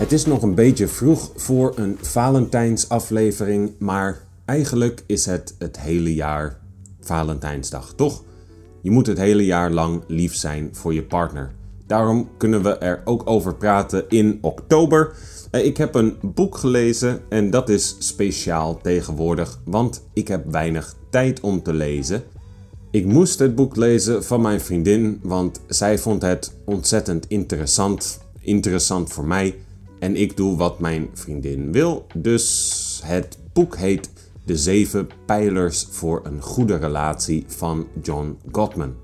Het is nog een beetje vroeg voor een Valentijnsaflevering, maar eigenlijk is het het hele jaar Valentijnsdag, toch? Je moet het hele jaar lang lief zijn voor je partner. Daarom kunnen we er ook over praten in oktober. Eh, ik heb een boek gelezen en dat is speciaal tegenwoordig, want ik heb weinig tijd om te lezen. Ik moest het boek lezen van mijn vriendin, want zij vond het ontzettend interessant. Interessant voor mij en ik doe wat mijn vriendin wil. Dus het boek heet De Zeven Pijlers voor een Goede Relatie van John Gottman.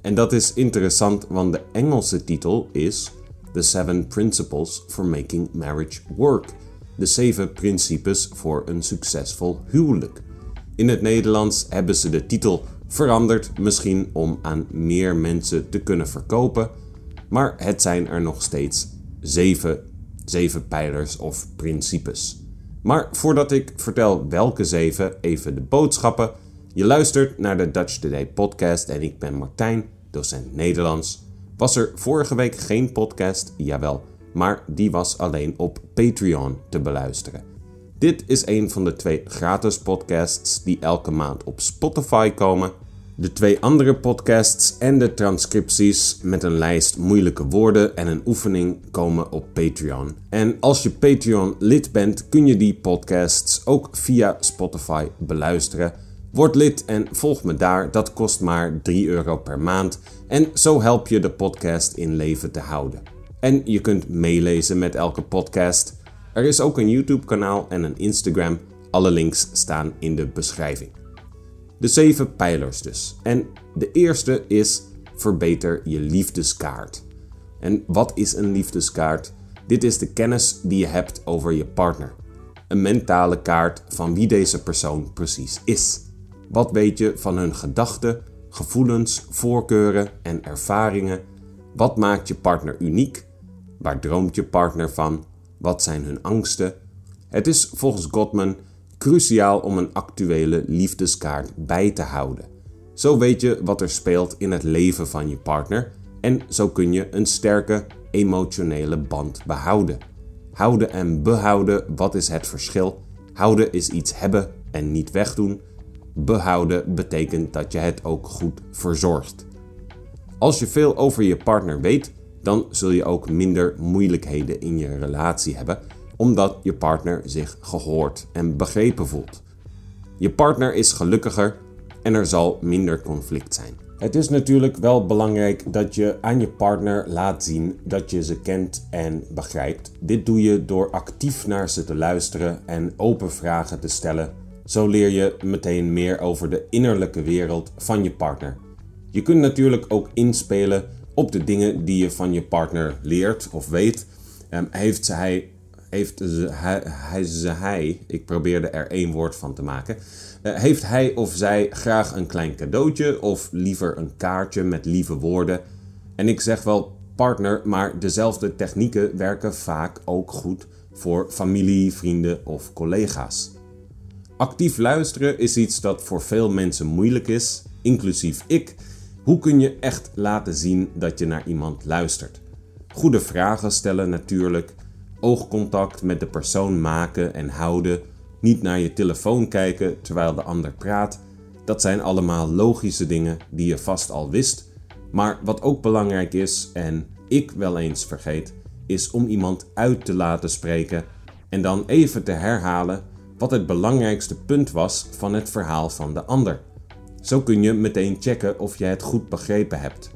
En dat is interessant, want de Engelse titel is The Seven Principles for Making Marriage Work. De zeven principes voor een succesvol huwelijk. In het Nederlands hebben ze de titel veranderd, misschien om aan meer mensen te kunnen verkopen, maar het zijn er nog steeds zeven, zeven pijlers of principes. Maar voordat ik vertel welke zeven, even de boodschappen. Je luistert naar de Dutch Today podcast en ik ben Martijn, docent Nederlands. Was er vorige week geen podcast? Jawel, maar die was alleen op Patreon te beluisteren. Dit is een van de twee gratis podcasts die elke maand op Spotify komen. De twee andere podcasts en de transcripties met een lijst moeilijke woorden en een oefening komen op Patreon. En als je Patreon lid bent, kun je die podcasts ook via Spotify beluisteren. Word lid en volg me daar, dat kost maar 3 euro per maand. En zo help je de podcast in leven te houden. En je kunt meelezen met elke podcast. Er is ook een YouTube-kanaal en een Instagram. Alle links staan in de beschrijving. De zeven pijlers dus. En de eerste is verbeter je liefdeskaart. En wat is een liefdeskaart? Dit is de kennis die je hebt over je partner. Een mentale kaart van wie deze persoon precies is. Wat weet je van hun gedachten, gevoelens, voorkeuren en ervaringen? Wat maakt je partner uniek? Waar droomt je partner van? Wat zijn hun angsten? Het is volgens Gottman cruciaal om een actuele liefdeskaart bij te houden. Zo weet je wat er speelt in het leven van je partner en zo kun je een sterke emotionele band behouden. Houden en behouden, wat is het verschil? Houden is iets hebben en niet wegdoen. Behouden betekent dat je het ook goed verzorgt. Als je veel over je partner weet, dan zul je ook minder moeilijkheden in je relatie hebben, omdat je partner zich gehoord en begrepen voelt. Je partner is gelukkiger en er zal minder conflict zijn. Het is natuurlijk wel belangrijk dat je aan je partner laat zien dat je ze kent en begrijpt. Dit doe je door actief naar ze te luisteren en open vragen te stellen. Zo leer je meteen meer over de innerlijke wereld van je partner. Je kunt natuurlijk ook inspelen op de dingen die je van je partner leert of weet. Um, heeft hij heeft hij, hij, hij, ik probeerde er één woord van te maken. Uh, heeft hij of zij graag een klein cadeautje of liever een kaartje met lieve woorden? En ik zeg wel partner, maar dezelfde technieken werken vaak ook goed voor familie, vrienden of collega's. Actief luisteren is iets dat voor veel mensen moeilijk is, inclusief ik. Hoe kun je echt laten zien dat je naar iemand luistert? Goede vragen stellen natuurlijk oogcontact met de persoon maken en houden, niet naar je telefoon kijken terwijl de ander praat. Dat zijn allemaal logische dingen die je vast al wist. Maar wat ook belangrijk is, en ik wel eens vergeet, is om iemand uit te laten spreken en dan even te herhalen wat het belangrijkste punt was van het verhaal van de ander. Zo kun je meteen checken of je het goed begrepen hebt.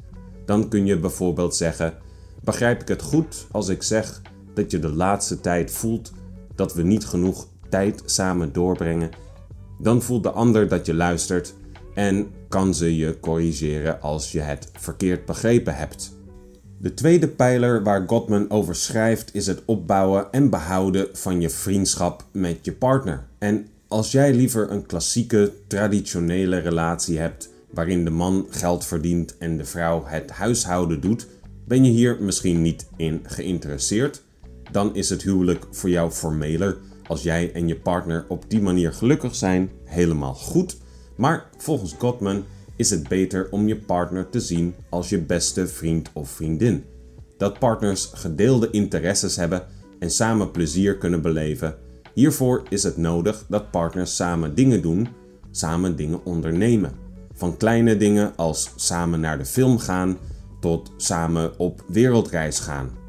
Dan kun je bijvoorbeeld zeggen: Begrijp ik het goed als ik zeg dat je de laatste tijd voelt dat we niet genoeg tijd samen doorbrengen, dan voelt de ander dat je luistert en kan ze je corrigeren als je het verkeerd begrepen hebt. De tweede pijler waar Gottman over schrijft is het opbouwen en behouden van je vriendschap met je partner. En als jij liever een klassieke, traditionele relatie hebt waarin de man geld verdient en de vrouw het huishouden doet, ben je hier misschien niet in geïnteresseerd dan is het huwelijk voor jou formeler. Als jij en je partner op die manier gelukkig zijn, helemaal goed. Maar volgens Gottman is het beter om je partner te zien als je beste vriend of vriendin. Dat partners gedeelde interesses hebben, en samen plezier kunnen beleven. Hiervoor is het nodig dat partners samen dingen doen, samen dingen ondernemen. Van kleine dingen als samen naar de film gaan tot samen op wereldreis gaan.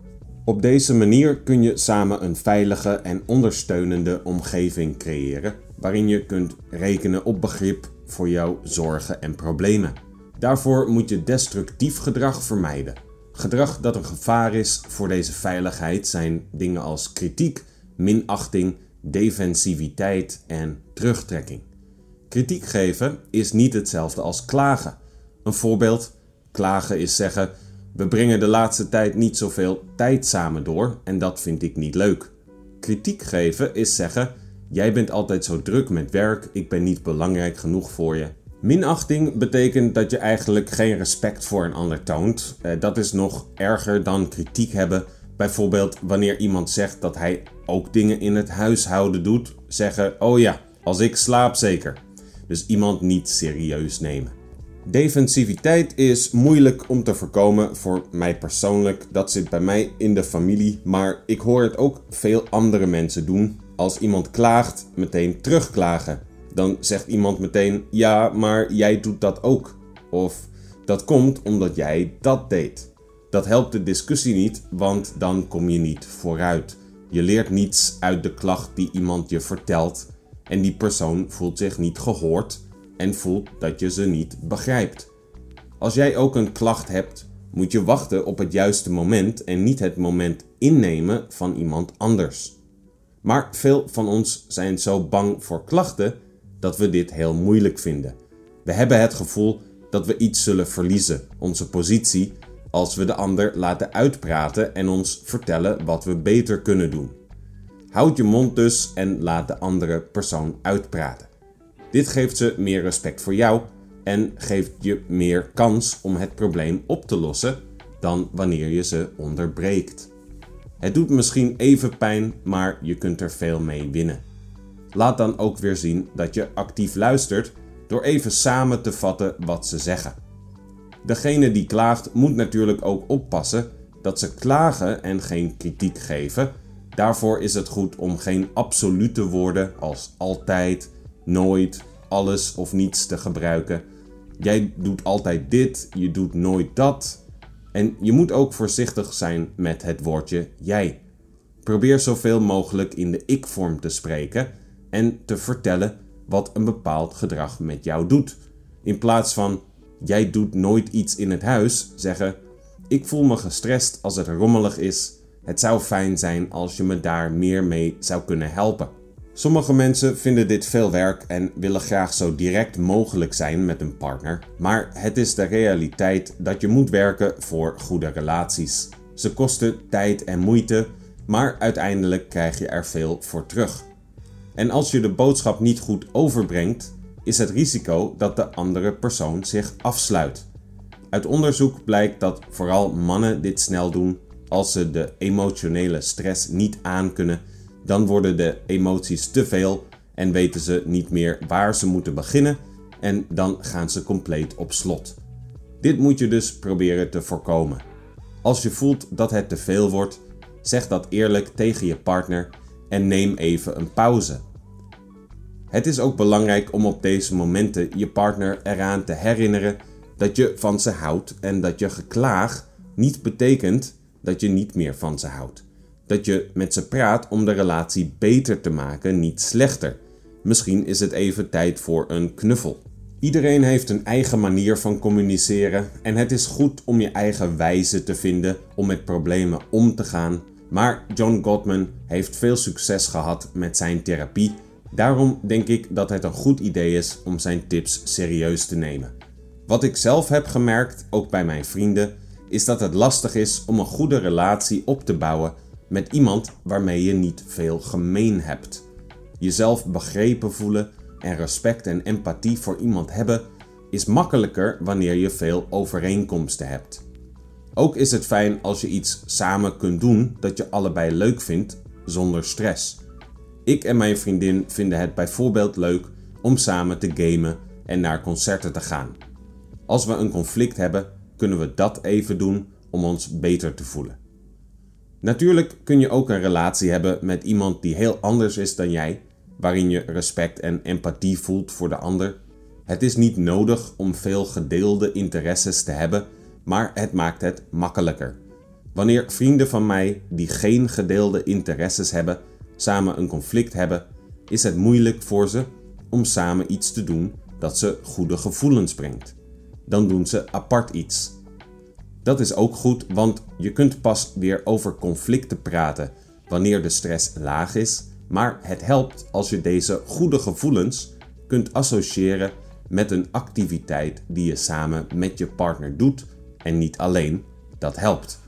Op deze manier kun je samen een veilige en ondersteunende omgeving creëren waarin je kunt rekenen op begrip voor jouw zorgen en problemen. Daarvoor moet je destructief gedrag vermijden. Gedrag dat een gevaar is voor deze veiligheid zijn dingen als kritiek, minachting, defensiviteit en terugtrekking. Kritiek geven is niet hetzelfde als klagen. Een voorbeeld: klagen is zeggen: we brengen de laatste tijd niet zoveel tijd samen door en dat vind ik niet leuk. Kritiek geven is zeggen: jij bent altijd zo druk met werk, ik ben niet belangrijk genoeg voor je. Minachting betekent dat je eigenlijk geen respect voor een ander toont. Eh, dat is nog erger dan kritiek hebben. Bijvoorbeeld wanneer iemand zegt dat hij ook dingen in het huishouden doet, zeggen: Oh ja, als ik slaap zeker. Dus iemand niet serieus nemen. Defensiviteit is moeilijk om te voorkomen voor mij persoonlijk. Dat zit bij mij in de familie, maar ik hoor het ook veel andere mensen doen. Als iemand klaagt, meteen terugklagen. Dan zegt iemand meteen: Ja, maar jij doet dat ook. Of dat komt omdat jij dat deed. Dat helpt de discussie niet, want dan kom je niet vooruit. Je leert niets uit de klacht die iemand je vertelt en die persoon voelt zich niet gehoord en voelt dat je ze niet begrijpt. Als jij ook een klacht hebt, moet je wachten op het juiste moment en niet het moment innemen van iemand anders. Maar veel van ons zijn zo bang voor klachten dat we dit heel moeilijk vinden. We hebben het gevoel dat we iets zullen verliezen, onze positie, als we de ander laten uitpraten en ons vertellen wat we beter kunnen doen. Houd je mond dus en laat de andere persoon uitpraten. Dit geeft ze meer respect voor jou en geeft je meer kans om het probleem op te lossen dan wanneer je ze onderbreekt. Het doet misschien even pijn, maar je kunt er veel mee winnen. Laat dan ook weer zien dat je actief luistert door even samen te vatten wat ze zeggen. Degene die klaagt moet natuurlijk ook oppassen dat ze klagen en geen kritiek geven. Daarvoor is het goed om geen absolute woorden als altijd, nooit, alles of niets te gebruiken. Jij doet altijd dit, je doet nooit dat. En je moet ook voorzichtig zijn met het woordje jij. Probeer zoveel mogelijk in de ik-vorm te spreken en te vertellen wat een bepaald gedrag met jou doet. In plaats van jij doet nooit iets in het huis, zeggen ik voel me gestrest als het rommelig is. Het zou fijn zijn als je me daar meer mee zou kunnen helpen. Sommige mensen vinden dit veel werk en willen graag zo direct mogelijk zijn met een partner, maar het is de realiteit dat je moet werken voor goede relaties. Ze kosten tijd en moeite, maar uiteindelijk krijg je er veel voor terug. En als je de boodschap niet goed overbrengt, is het risico dat de andere persoon zich afsluit. Uit onderzoek blijkt dat vooral mannen dit snel doen als ze de emotionele stress niet aankunnen dan worden de emoties te veel en weten ze niet meer waar ze moeten beginnen en dan gaan ze compleet op slot. Dit moet je dus proberen te voorkomen. Als je voelt dat het te veel wordt, zeg dat eerlijk tegen je partner en neem even een pauze. Het is ook belangrijk om op deze momenten je partner eraan te herinneren dat je van ze houdt en dat je geklaag niet betekent dat je niet meer van ze houdt dat je met ze praat om de relatie beter te maken, niet slechter. Misschien is het even tijd voor een knuffel. Iedereen heeft een eigen manier van communiceren en het is goed om je eigen wijze te vinden om met problemen om te gaan. Maar John Gottman heeft veel succes gehad met zijn therapie. Daarom denk ik dat het een goed idee is om zijn tips serieus te nemen. Wat ik zelf heb gemerkt, ook bij mijn vrienden, is dat het lastig is om een goede relatie op te bouwen met iemand waarmee je niet veel gemeen hebt. Jezelf begrepen voelen en respect en empathie voor iemand hebben is makkelijker wanneer je veel overeenkomsten hebt. Ook is het fijn als je iets samen kunt doen dat je allebei leuk vindt zonder stress. Ik en mijn vriendin vinden het bijvoorbeeld leuk om samen te gamen en naar concerten te gaan. Als we een conflict hebben, kunnen we dat even doen om ons beter te voelen. Natuurlijk kun je ook een relatie hebben met iemand die heel anders is dan jij, waarin je respect en empathie voelt voor de ander. Het is niet nodig om veel gedeelde interesses te hebben, maar het maakt het makkelijker. Wanneer vrienden van mij die geen gedeelde interesses hebben, samen een conflict hebben, is het moeilijk voor ze om samen iets te doen dat ze goede gevoelens brengt. Dan doen ze apart iets. Dat is ook goed, want je kunt pas weer over conflicten praten wanneer de stress laag is, maar het helpt als je deze goede gevoelens kunt associëren met een activiteit die je samen met je partner doet en niet alleen. Dat helpt.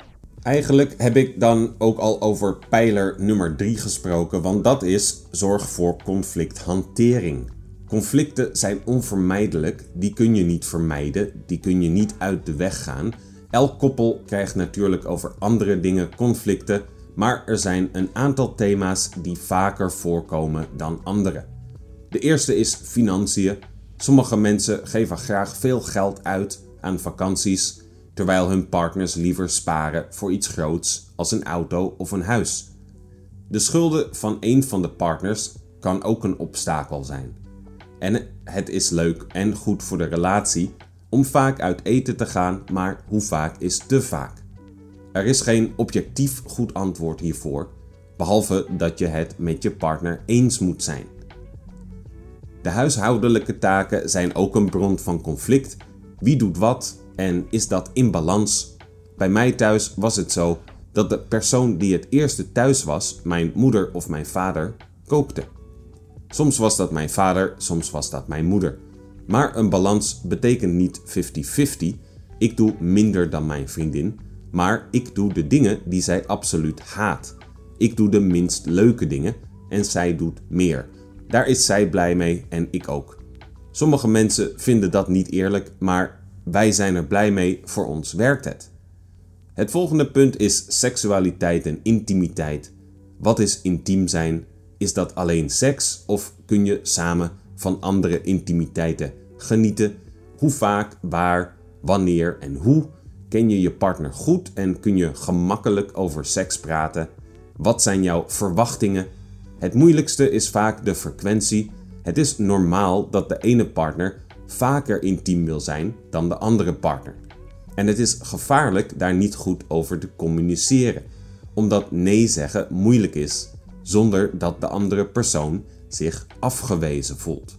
Eigenlijk heb ik dan ook al over pijler nummer 3 gesproken, want dat is zorg voor conflicthantering. Conflicten zijn onvermijdelijk, die kun je niet vermijden, die kun je niet uit de weg gaan. Elk koppel krijgt natuurlijk over andere dingen conflicten, maar er zijn een aantal thema's die vaker voorkomen dan andere. De eerste is financiën. Sommige mensen geven graag veel geld uit aan vakanties, terwijl hun partners liever sparen voor iets groots als een auto of een huis. De schulden van een van de partners kan ook een obstakel zijn. En het is leuk en goed voor de relatie om vaak uit eten te gaan, maar hoe vaak is te vaak? Er is geen objectief goed antwoord hiervoor, behalve dat je het met je partner eens moet zijn. De huishoudelijke taken zijn ook een bron van conflict. Wie doet wat en is dat in balans? Bij mij thuis was het zo dat de persoon die het eerste thuis was, mijn moeder of mijn vader, kookte. Soms was dat mijn vader, soms was dat mijn moeder. Maar een balans betekent niet 50-50. Ik doe minder dan mijn vriendin, maar ik doe de dingen die zij absoluut haat. Ik doe de minst leuke dingen en zij doet meer. Daar is zij blij mee en ik ook. Sommige mensen vinden dat niet eerlijk, maar wij zijn er blij mee, voor ons werkt het. Het volgende punt is seksualiteit en intimiteit. Wat is intiem zijn? Is dat alleen seks of kun je samen van andere intimiteiten genieten? Hoe vaak, waar, wanneer en hoe? Ken je je partner goed en kun je gemakkelijk over seks praten? Wat zijn jouw verwachtingen? Het moeilijkste is vaak de frequentie. Het is normaal dat de ene partner vaker intiem wil zijn dan de andere partner. En het is gevaarlijk daar niet goed over te communiceren, omdat nee zeggen moeilijk is zonder dat de andere persoon zich afgewezen voelt.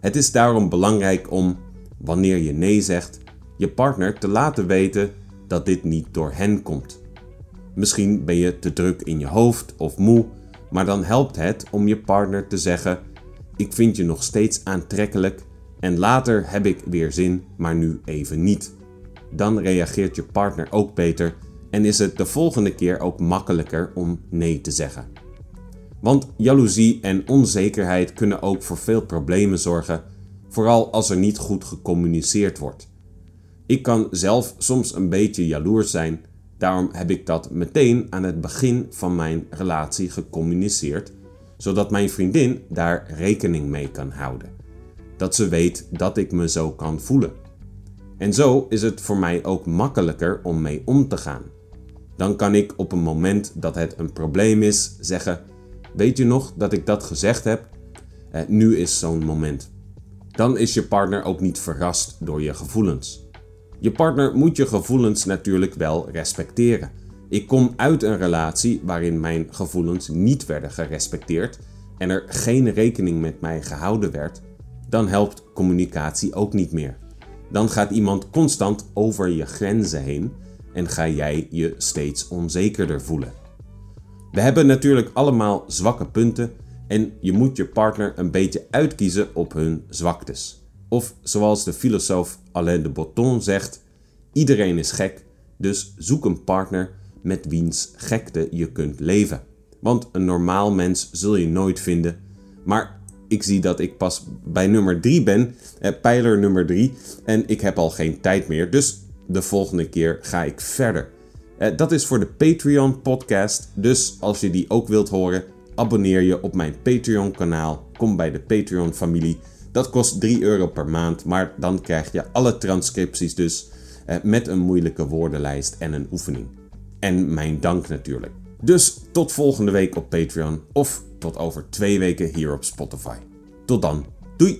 Het is daarom belangrijk om, wanneer je nee zegt, je partner te laten weten dat dit niet door hen komt. Misschien ben je te druk in je hoofd of moe, maar dan helpt het om je partner te zeggen: Ik vind je nog steeds aantrekkelijk en later heb ik weer zin, maar nu even niet. Dan reageert je partner ook beter en is het de volgende keer ook makkelijker om nee te zeggen. Want jaloezie en onzekerheid kunnen ook voor veel problemen zorgen, vooral als er niet goed gecommuniceerd wordt. Ik kan zelf soms een beetje jaloers zijn, daarom heb ik dat meteen aan het begin van mijn relatie gecommuniceerd, zodat mijn vriendin daar rekening mee kan houden. Dat ze weet dat ik me zo kan voelen. En zo is het voor mij ook makkelijker om mee om te gaan. Dan kan ik op een moment dat het een probleem is zeggen: Weet je nog dat ik dat gezegd heb? Eh, nu is zo'n moment. Dan is je partner ook niet verrast door je gevoelens. Je partner moet je gevoelens natuurlijk wel respecteren. Ik kom uit een relatie waarin mijn gevoelens niet werden gerespecteerd en er geen rekening met mij gehouden werd, dan helpt communicatie ook niet meer. Dan gaat iemand constant over je grenzen heen en ga jij je steeds onzekerder voelen. We hebben natuurlijk allemaal zwakke punten en je moet je partner een beetje uitkiezen op hun zwaktes. Of zoals de filosoof Alain de Botton zegt: iedereen is gek, dus zoek een partner met wiens gekte je kunt leven. Want een normaal mens zul je nooit vinden. Maar ik zie dat ik pas bij nummer 3 ben, eh, pijler nummer 3, en ik heb al geen tijd meer. Dus de volgende keer ga ik verder. Eh, dat is voor de Patreon podcast. Dus als je die ook wilt horen, abonneer je op mijn Patreon kanaal. Kom bij de Patreon familie. Dat kost 3 euro per maand, maar dan krijg je alle transcripties dus eh, met een moeilijke woordenlijst en een oefening. En mijn dank natuurlijk. Dus tot volgende week op Patreon of tot over twee weken hier op Spotify. Tot dan, doei!